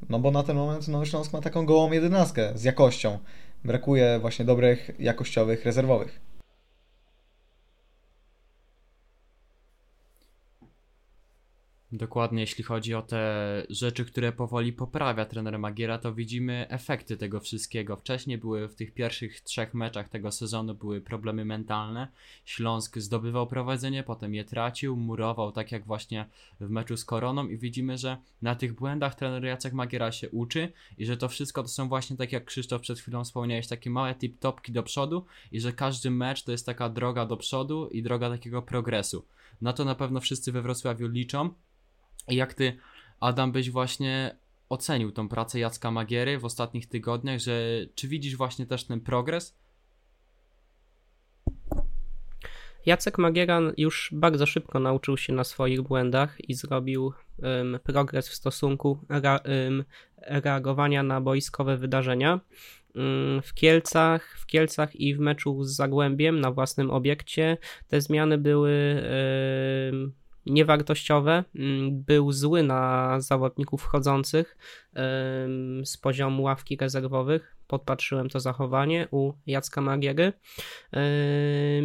no bo na ten moment Nowy Śląsk ma taką gołą jedenastkę z jakością. Brakuje właśnie dobrych, jakościowych rezerwowych. Dokładnie, jeśli chodzi o te rzeczy, które powoli poprawia trener Magiera, to widzimy efekty tego wszystkiego. Wcześniej były w tych pierwszych trzech meczach tego sezonu były problemy mentalne. Śląsk zdobywał prowadzenie, potem je tracił, murował, tak jak właśnie w meczu z Koroną i widzimy, że na tych błędach trener Jacek Magiera się uczy i że to wszystko to są właśnie, tak jak Krzysztof przed chwilą wspomniałeś, takie małe tip-topki do przodu i że każdy mecz to jest taka droga do przodu i droga takiego progresu. Na to na pewno wszyscy we Wrocławiu liczą. I jak ty, Adam, byś właśnie ocenił tą pracę Jacka Magiery w ostatnich tygodniach, że czy widzisz właśnie też ten progres? Jacek Magiera już bardzo szybko nauczył się na swoich błędach i zrobił um, progres w stosunku ra, um, reagowania na boiskowe wydarzenia. Um, w Kielcach, w Kielcach i w meczu z Zagłębiem na własnym obiekcie te zmiany były niewartościowe, mm, był zły na zawodników wchodzących z poziomu ławki rezerwowych. Podpatrzyłem to zachowanie u Jacka Magiery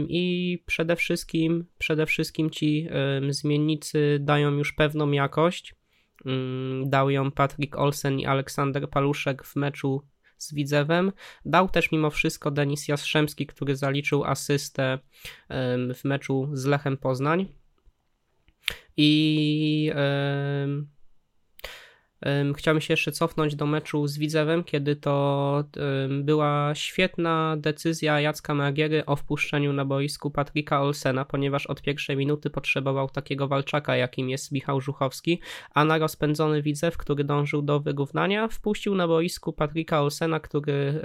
i przede wszystkim, przede wszystkim ci zmiennicy dają już pewną jakość. Mm, dał ją Patrick Olsen i Aleksander Paluszek w meczu z Widzewem. Dał też mimo wszystko Denis Jastrzębski, który zaliczył asystę w meczu z Lechem Poznań. I Chciałbym się jeszcze cofnąć do meczu z Widzewem, kiedy to była świetna decyzja Jacka Magiery o wpuszczeniu na boisku Patryka Olsena, ponieważ od pierwszej minuty potrzebował takiego walczaka, jakim jest Michał Żuchowski, a na rozpędzony Widzew, który dążył do wyrównania, wpuścił na boisku Patryka Olsena, który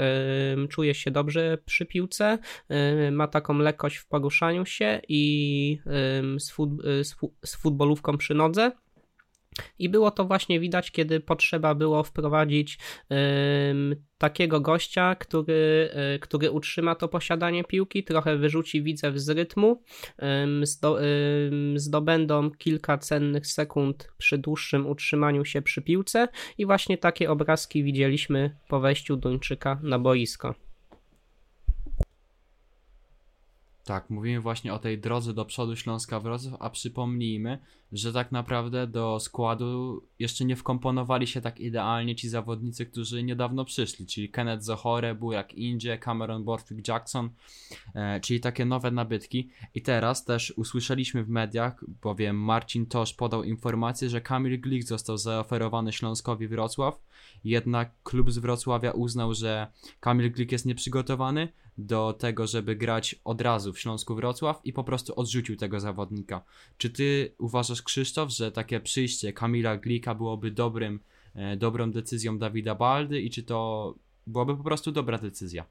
czuje się dobrze przy piłce, ma taką lekkość w poruszaniu się i z, fut, z futbolówką przy nodze. I było to właśnie widać, kiedy potrzeba było wprowadzić takiego gościa, który, y, który utrzyma to posiadanie piłki, trochę wyrzuci widzew z rytmu, zdo, zdobędą kilka cennych sekund przy dłuższym utrzymaniu się przy piłce i właśnie takie obrazki widzieliśmy po wejściu Duńczyka na boisko. Tak, mówimy właśnie o tej drodze do przodu Śląska Wrocław, a przypomnijmy, że tak naprawdę do składu jeszcze nie wkomponowali się tak idealnie ci zawodnicy, którzy niedawno przyszli, czyli Kenneth Zohore, Burak Indzie, Cameron Borthwick Jackson, e, czyli takie nowe nabytki. I teraz też usłyszeliśmy w mediach, bowiem Marcin Tosz podał informację, że Kamil Glik został zaoferowany Śląskowi Wrocław, jednak klub z Wrocławia uznał, że Kamil Glik jest nieprzygotowany, do tego, żeby grać od razu w Śląsku Wrocław i po prostu odrzucił tego zawodnika. Czy ty uważasz, Krzysztof, że takie przyjście Kamila Glika byłoby dobrym, e, dobrą decyzją Dawida Baldy i czy to byłaby po prostu dobra decyzja?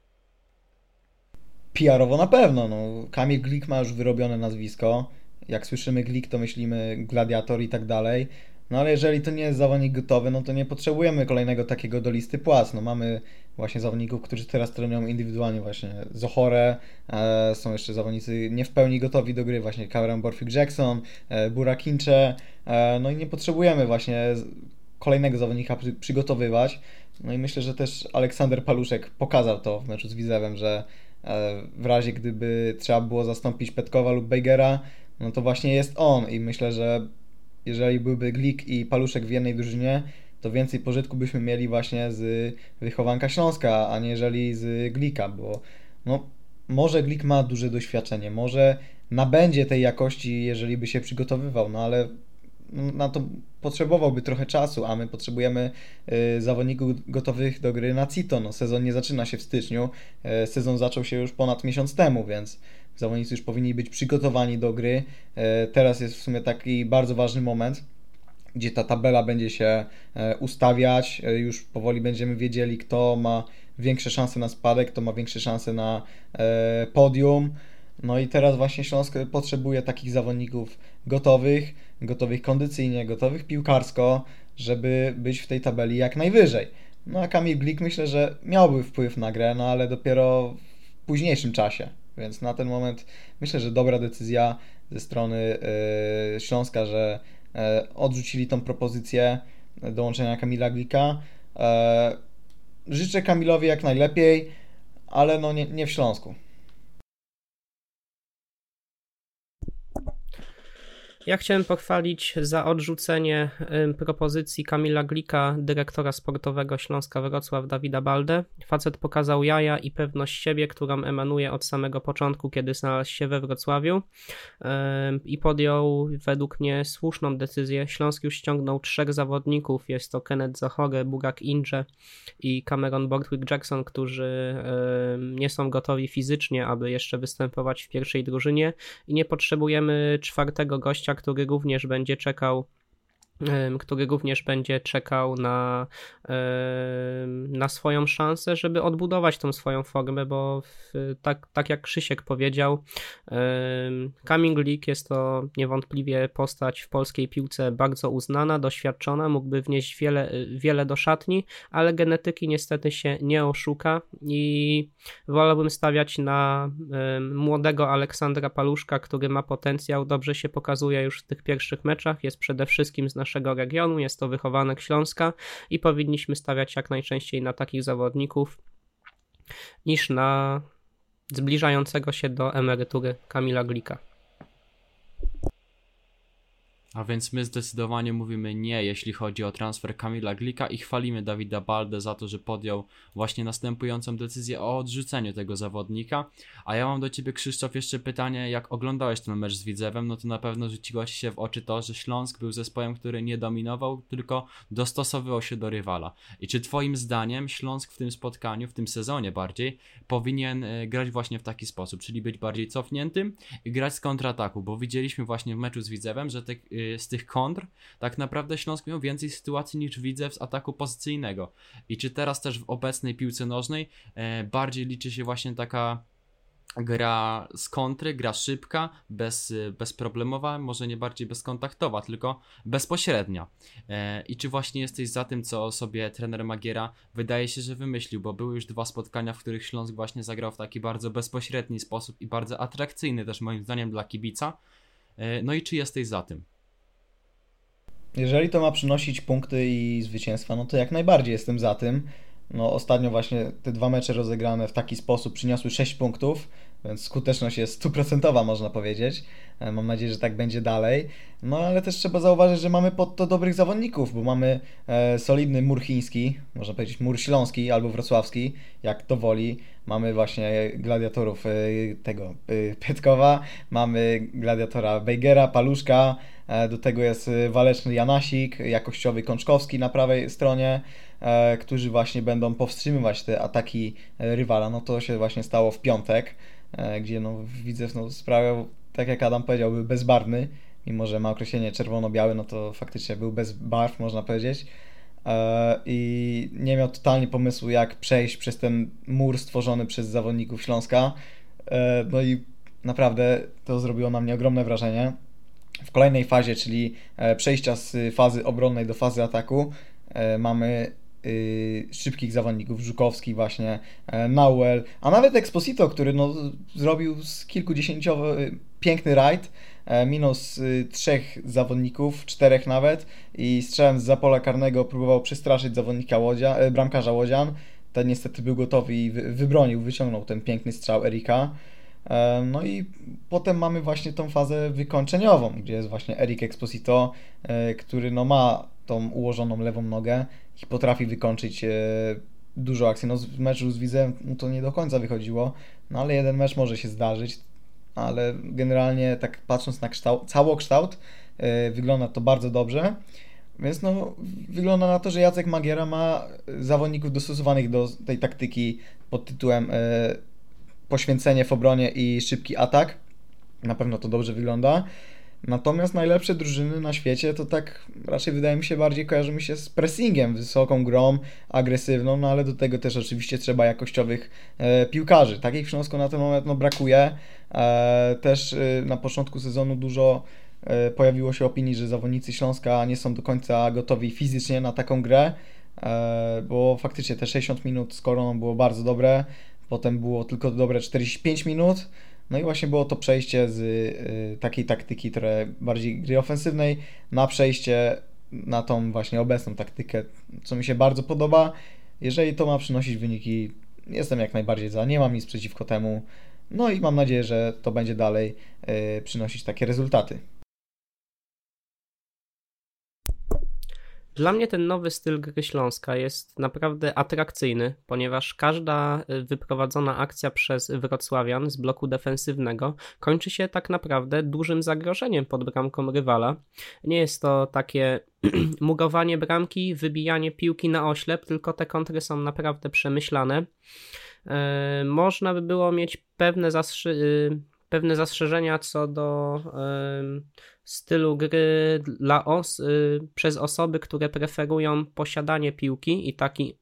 PR-owo na pewno. No. Kamil Glik ma już wyrobione nazwisko. Jak słyszymy Glik, to myślimy gladiator i tak dalej. No ale jeżeli to nie jest zawodnik gotowy, no to nie potrzebujemy kolejnego takiego do listy płac. No mamy właśnie zawodników, którzy teraz trenują indywidualnie właśnie Zohore, e, są jeszcze zawodnicy nie w pełni gotowi do gry, właśnie Cameron Borfick Jackson, e, Burakincze, e, no i nie potrzebujemy właśnie kolejnego zawodnika przy, przygotowywać. No i myślę, że też Aleksander Paluszek pokazał to w meczu z Widzewem, że e, w razie gdyby trzeba było zastąpić Petkowa lub Bejgera, no to właśnie jest on i myślę, że jeżeli byłby Glik i Paluszek w jednej drużynie, to więcej pożytku byśmy mieli właśnie z wychowanka Śląska, a nie jeżeli z Glika, bo no, może Glik ma duże doświadczenie, może nabędzie tej jakości, jeżeli by się przygotowywał, no ale na to potrzebowałby trochę czasu, a my potrzebujemy y, zawodników gotowych do gry na CITO. No, sezon nie zaczyna się w styczniu, y, sezon zaczął się już ponad miesiąc temu, więc zawodnicy już powinni być przygotowani do gry. Y, teraz jest w sumie taki bardzo ważny moment, gdzie ta tabela będzie się ustawiać, już powoli będziemy wiedzieli, kto ma większe szanse na spadek, kto ma większe szanse na podium. No i teraz właśnie Śląsk potrzebuje takich zawodników gotowych, gotowych kondycyjnie, gotowych piłkarsko, żeby być w tej tabeli jak najwyżej. No a Kamil Glik myślę, że miałby wpływ na grę, no ale dopiero w późniejszym czasie. Więc na ten moment myślę, że dobra decyzja ze strony yy, Śląska, że yy, odrzucili tą propozycję dołączenia Kamila Glika. Yy, życzę Kamilowi jak najlepiej, ale no nie, nie w Śląsku. Ja chciałem pochwalić za odrzucenie propozycji Kamila Glika, dyrektora sportowego Śląska Wrocław Dawida Balde. Facet pokazał jaja i pewność siebie, którą emanuje od samego początku, kiedy znalazł się we Wrocławiu i podjął według mnie słuszną decyzję. Śląsk już ściągnął trzech zawodników, jest to Kenneth Zachore, Burak Inge i Cameron Bortwick Jackson, którzy nie są gotowi fizycznie, aby jeszcze występować w pierwszej drużynie i nie potrzebujemy czwartego gościa, który również będzie czekał który również będzie czekał na, na swoją szansę, żeby odbudować tą swoją formę, bo tak, tak jak Krzysiek powiedział, Coming League jest to niewątpliwie postać w polskiej piłce bardzo uznana, doświadczona, mógłby wnieść wiele, wiele do szatni, ale genetyki niestety się nie oszuka i wolałbym stawiać na młodego Aleksandra Paluszka, który ma potencjał, dobrze się pokazuje już w tych pierwszych meczach, jest przede wszystkim z naszego regionu, jest to wychowanek Śląska i powinniśmy stawiać jak najczęściej na takich zawodników niż na zbliżającego się do emerytury Kamila Glika. A więc my zdecydowanie mówimy nie, jeśli chodzi o transfer Kamila Glika i chwalimy Dawida Balde za to, że podjął właśnie następującą decyzję o odrzuceniu tego zawodnika. A ja mam do ciebie, Krzysztof, jeszcze pytanie, jak oglądałeś ten mecz z Widzewem, no to na pewno rzuciło ci się w oczy to, że Śląsk był zespołem, który nie dominował, tylko dostosowywał się do rywala. I czy twoim zdaniem Śląsk w tym spotkaniu, w tym sezonie bardziej, powinien e, grać właśnie w taki sposób, czyli być bardziej cofniętym i grać z kontrataku, bo widzieliśmy właśnie w meczu z Widzewem, że te e, z tych kontr, tak naprawdę Śląsk miał więcej sytuacji niż widzę z ataku pozycyjnego. I czy teraz też w obecnej piłce nożnej e, bardziej liczy się właśnie taka gra z kontry, gra szybka, bez, bezproblemowa, może nie bardziej bezkontaktowa, tylko bezpośrednia. E, I czy właśnie jesteś za tym, co sobie trener Magiera wydaje się, że wymyślił, bo były już dwa spotkania, w których Śląsk właśnie zagrał w taki bardzo bezpośredni sposób i bardzo atrakcyjny też moim zdaniem dla kibica. E, no i czy jesteś za tym? Jeżeli to ma przynosić punkty i zwycięstwa, no to jak najbardziej jestem za tym. No ostatnio właśnie te dwa mecze rozegrane w taki sposób przyniosły 6 punktów więc skuteczność jest stuprocentowa, można powiedzieć. E, mam nadzieję, że tak będzie dalej. No ale też trzeba zauważyć, że mamy pod to dobrych zawodników, bo mamy e, solidny mur chiński, można powiedzieć mur śląski albo wrocławski, jak to woli. Mamy właśnie gladiatorów e, tego e, Pietkowa, mamy gladiatora Weigera, Paluszka, e, do tego jest waleczny Janasik, jakościowy Kączkowski na prawej stronie, e, którzy właśnie będą powstrzymywać te ataki rywala. No to się właśnie stało w piątek, gdzie no, widzę no, sprawę tak jak Adam powiedział, był bezbarwny, mimo że ma określenie czerwono-biały, no to faktycznie był bez barw, można powiedzieć. E, I nie miał totalnie pomysłu, jak przejść przez ten mur stworzony przez zawodników Śląska. E, no i naprawdę to zrobiło na mnie ogromne wrażenie. W kolejnej fazie, czyli e, przejścia z fazy obronnej do fazy ataku, mamy y, szybkich zawodników, Żukowski właśnie, Nauel, a nawet Exposito, który no, zrobił z kilkudziesięciowy piękny rajd, minus y, trzech zawodników, czterech nawet i strzałem z zapola karnego próbował przestraszyć zawodnika Łodzia, e, bramkarza Łodzian. Ten niestety był gotowy i wybronił, wyciągnął ten piękny strzał Erika. E, no i potem mamy właśnie tą fazę wykończeniową, gdzie jest właśnie Erik Exposito, e, który no ma tą ułożoną lewą nogę i potrafi wykończyć dużo akcji. No w meczu z Widzem mu to nie do końca wychodziło, no ale jeden mecz może się zdarzyć ale generalnie tak patrząc na kształt, całokształt, yy, wygląda to bardzo dobrze. Więc no, wygląda na to, że Jacek Magiera ma zawodników dostosowanych do tej taktyki pod tytułem yy, poświęcenie w obronie i szybki atak. Na pewno to dobrze wygląda. Natomiast najlepsze drużyny na świecie to tak raczej wydaje mi się bardziej kojarzy mi się z pressingiem, wysoką grą, agresywną, no ale do tego też oczywiście trzeba jakościowych e, piłkarzy. Takich w Śląsku na ten moment no, brakuje. E, też e, na początku sezonu dużo e, pojawiło się opinii, że zawodnicy Śląska nie są do końca gotowi fizycznie na taką grę, e, bo faktycznie te 60 minut z koroną było bardzo dobre, potem było tylko dobre 45 minut, no i właśnie było to przejście z y, takiej taktyki trochę bardziej gry ofensywnej na przejście na tą właśnie obecną taktykę, co mi się bardzo podoba. Jeżeli to ma przynosić wyniki, jestem jak najbardziej za, nie mam nic przeciwko temu. No i mam nadzieję, że to będzie dalej y, przynosić takie rezultaty. Dla mnie ten nowy styl gry Śląska jest naprawdę atrakcyjny, ponieważ każda y, wyprowadzona akcja przez Wrocławian z bloku defensywnego kończy się tak naprawdę dużym zagrożeniem pod bramką rywala. Nie jest to takie (clears throat) mugowanie bramki, wybijanie piłki na oślep, tylko te kontry są naprawdę przemyślane. Y, można by było mieć pewne zastrzeżenia y, pewne zastrzeżenia co do stylu gry dla os y, przez osoby, które preferują posiadanie piłki i taki,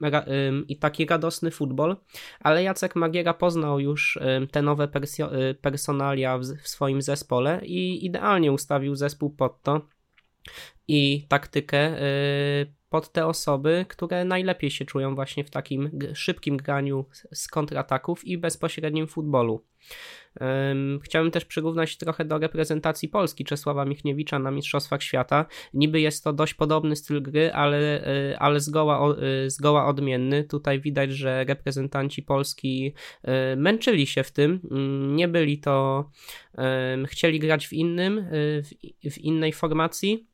i taki radosny futbol, ale Jacek Magiera poznał już te nowe y, personalia w, swoim zespole i idealnie ustawił zespół pod to i taktykę y, pod te osoby, które najlepiej się czują właśnie w takim szybkim graniu z kontrataków i bezpośrednim futbolu. Chciałbym też przyrównać trochę do reprezentacji Polski Czesława Michniewicza na Mistrzostwach Świata. Niby jest to dość podobny styl gry, ale, e, ale zgoła, e, zgoła odmienny. Tutaj widać, że reprezentanci Polski e, męczyli się w tym. Mm, nie byli to, chcieli grać w innym, w innej formacji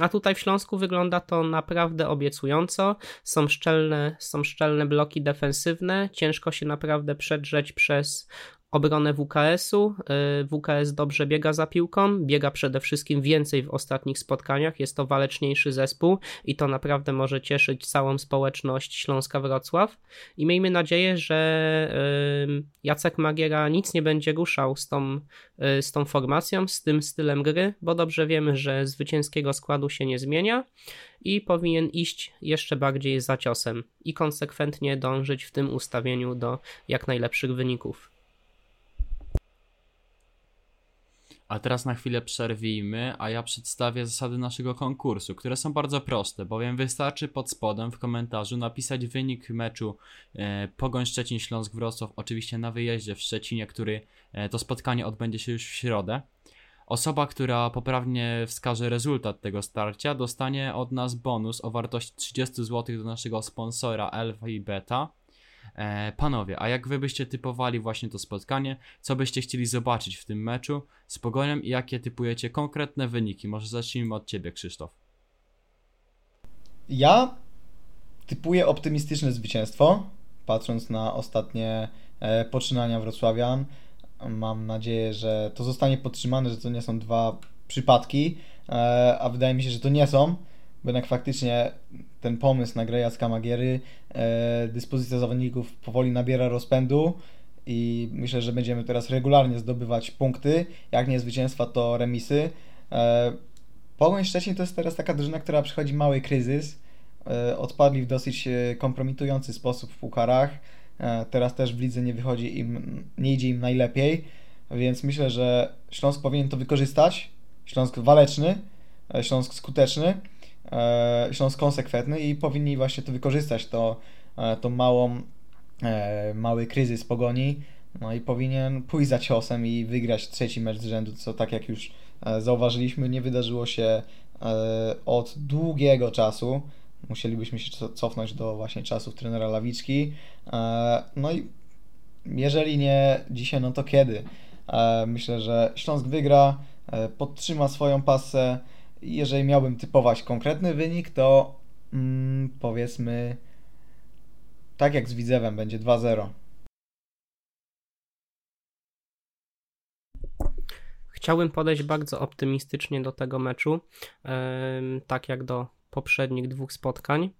a tutaj w Śląsku wygląda to naprawdę obiecująco. Są szczelne, są szczelne bloki defensywne. Ciężko się naprawdę przedrzeć przez obronę WKS-u. Y, WKS dobrze biega za piłką, biega przede wszystkim więcej w ostatnich spotkaniach, jest to waleczniejszy zespół i to naprawdę może cieszyć całą społeczność Śląska-Wrocław. I miejmy nadzieję, że y, Jacek Magiera nic nie będzie ruszał z tą, y, z tą formacją, z tym stylem gry, bo dobrze wiemy, że zwycięskiego składu się nie zmienia i powinien iść jeszcze bardziej za ciosem i konsekwentnie dążyć w tym ustawieniu do jak najlepszych wyników. A teraz na chwilę przerwijmy, a ja przedstawię zasady naszego konkursu, które są bardzo proste, bowiem wystarczy pod spodem w komentarzu napisać wynik meczu e, Pogoń Szczecin Śląsk Wrocław, oczywiście na wyjeździe w Szczecinie, który e, to spotkanie odbędzie się już w środę. Osoba, która poprawnie wskaże rezultat tego starcia, dostanie od nas bonus o wartości 30 zł do naszego sponsora Alpha i Beta E, panowie, a jak wy byście typowali właśnie to spotkanie? Co byście chcieli zobaczyć w tym meczu z Pogonią i jakie typujecie konkretne wyniki? Może zacznijmy od ciebie, Krzysztof. Ja typuję optymistyczne zwycięstwo, patrząc na ostatnie e, poczynania Wrocławian. Mam nadzieję, że to zostanie podtrzymane, że to nie są dwa przypadki, e, a wydaje mi się, że to nie są, bo jednak faktycznie ten pomysł na grę Jacka Magiery, e, dyspozycja zawodników powoli nabiera rozpędu i myślę, że będziemy teraz regularnie zdobywać punkty, jak nie zwycięstwa, to remisy. Pogoń Szczecin to jest teraz taka drużyna, która przechodzi mały kryzys, odpadli w dosyć kompromitujący sposób w pucharach, teraz też w lidze nie wychodzi im, nie idzie im najlepiej, więc myślę, że Śląsk powinien to wykorzystać, Śląsk waleczny, e, Śląsk skuteczny, e, Śląsk konsekwentny i powinni właśnie to wykorzystać, to, e, to małą, mały kryzys pogoni, no i powinien pójść za ciosem i wygrać trzeci mecz z rzędu, co tak jak już zauważyliśmy, nie wydarzyło się od długiego czasu. Musielibyśmy się cofnąć do właśnie czasów trenera Lawiczki. No i jeżeli nie dzisiaj, no to kiedy? Myślę, że Śląsk wygra, E, podtrzyma swoją pasę. Jeżeli miałbym typować konkretny wynik, to mm, powiedzmy tak jak z Widzewem będzie 2-0. Chciałbym podejść bardzo optymistycznie do tego meczu, tak jak do poprzednich dwóch spotkań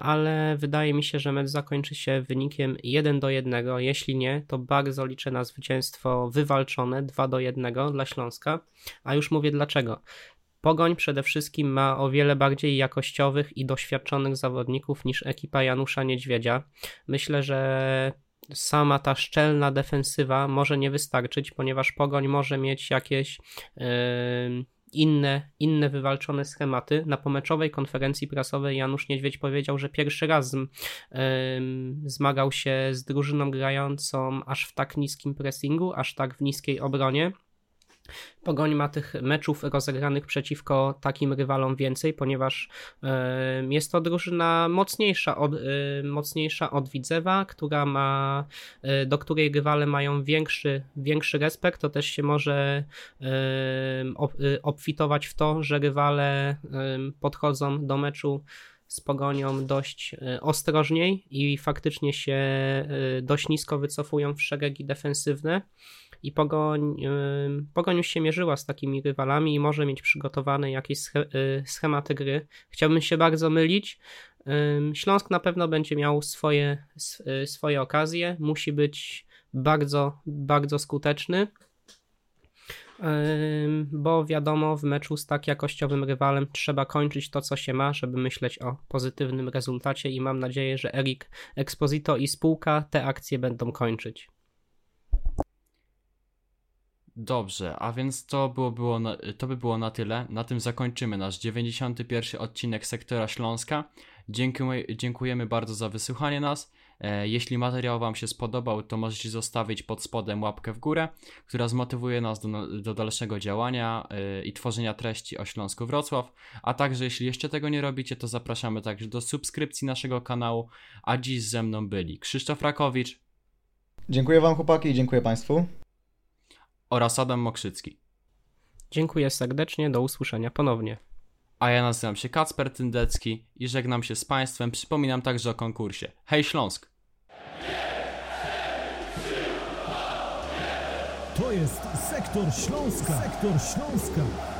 ale wydaje mi się, że mecz zakończy się wynikiem 1 do 1. Jeśli nie, to bardzo liczę na zwycięstwo wywalczone 2 do 1 dla Śląska. A już mówię dlaczego. Pogoń przede wszystkim ma o wiele bardziej jakościowych i doświadczonych zawodników niż ekipa Janusza Niedźwiedzia. Myślę, że sama ta szczelna defensywa może nie wystarczyć, ponieważ Pogoń może mieć jakieś yy, inne, inne wywalczone schematy. Na pomeczowej konferencji prasowej Janusz Niedźwiedź powiedział, że pierwszy raz zmagał się z drużyną grającą aż w tak niskim pressingu, aż tak w niskiej obronie. Pogoń ma tych meczów rozegranych przeciwko takim rywalom więcej, ponieważ jest to drużyna mocniejsza od, mocniejsza od Widzewa, która ma, e, do której rywale mają większy, większy respekt. To też się może e, obfitować w to, że rywale podchodzą do meczu z pogonią dość e, ostrożniej i faktycznie się dość nisko wycofują w szeregi defensywne i Pogoń, Pogoń już się mierzyła z takimi rywalami i może mieć przygotowane jakieś y, schematy gry. Chciałbym się bardzo mylić. Śląsk na pewno będzie miał swoje, y, swoje okazje, musi być bardzo, bardzo skuteczny bo wiadomo, w meczu z tak jakościowym rywalem trzeba kończyć to, co się ma, żeby myśleć o pozytywnym rezultacie i mam nadzieję, że Erik Exposito i spółka te akcje będą kończyć. Dobrze, a więc to, było, było na, to by było na tyle. Na tym zakończymy nasz 91 odcinek Sektora Śląska. Dziękujemy, dziękujemy bardzo za wysłuchanie nas. E, jeśli materiał Wam się spodobał, to możecie zostawić pod spodem łapkę w górę, która zmotywuje nas do, do dalszego działania e, i tworzenia treści o Śląsku Wrocław. A także, jeśli jeszcze tego nie robicie, to zapraszamy także do subskrypcji naszego kanału. A dziś ze mną byli Krzysztof Rakowicz. Dziękuję Wam, chłopaki, i dziękuję Państwu oraz Adam Mokrzycki. Dziękuję serdecznie, do usłyszenia ponownie. A ja nazywam się Kacper Tyndecki i żegnam się z Państwem. Przypominam także o konkursie. Hej Śląsk! To jest Sektor Śląska. Sektor Śląska.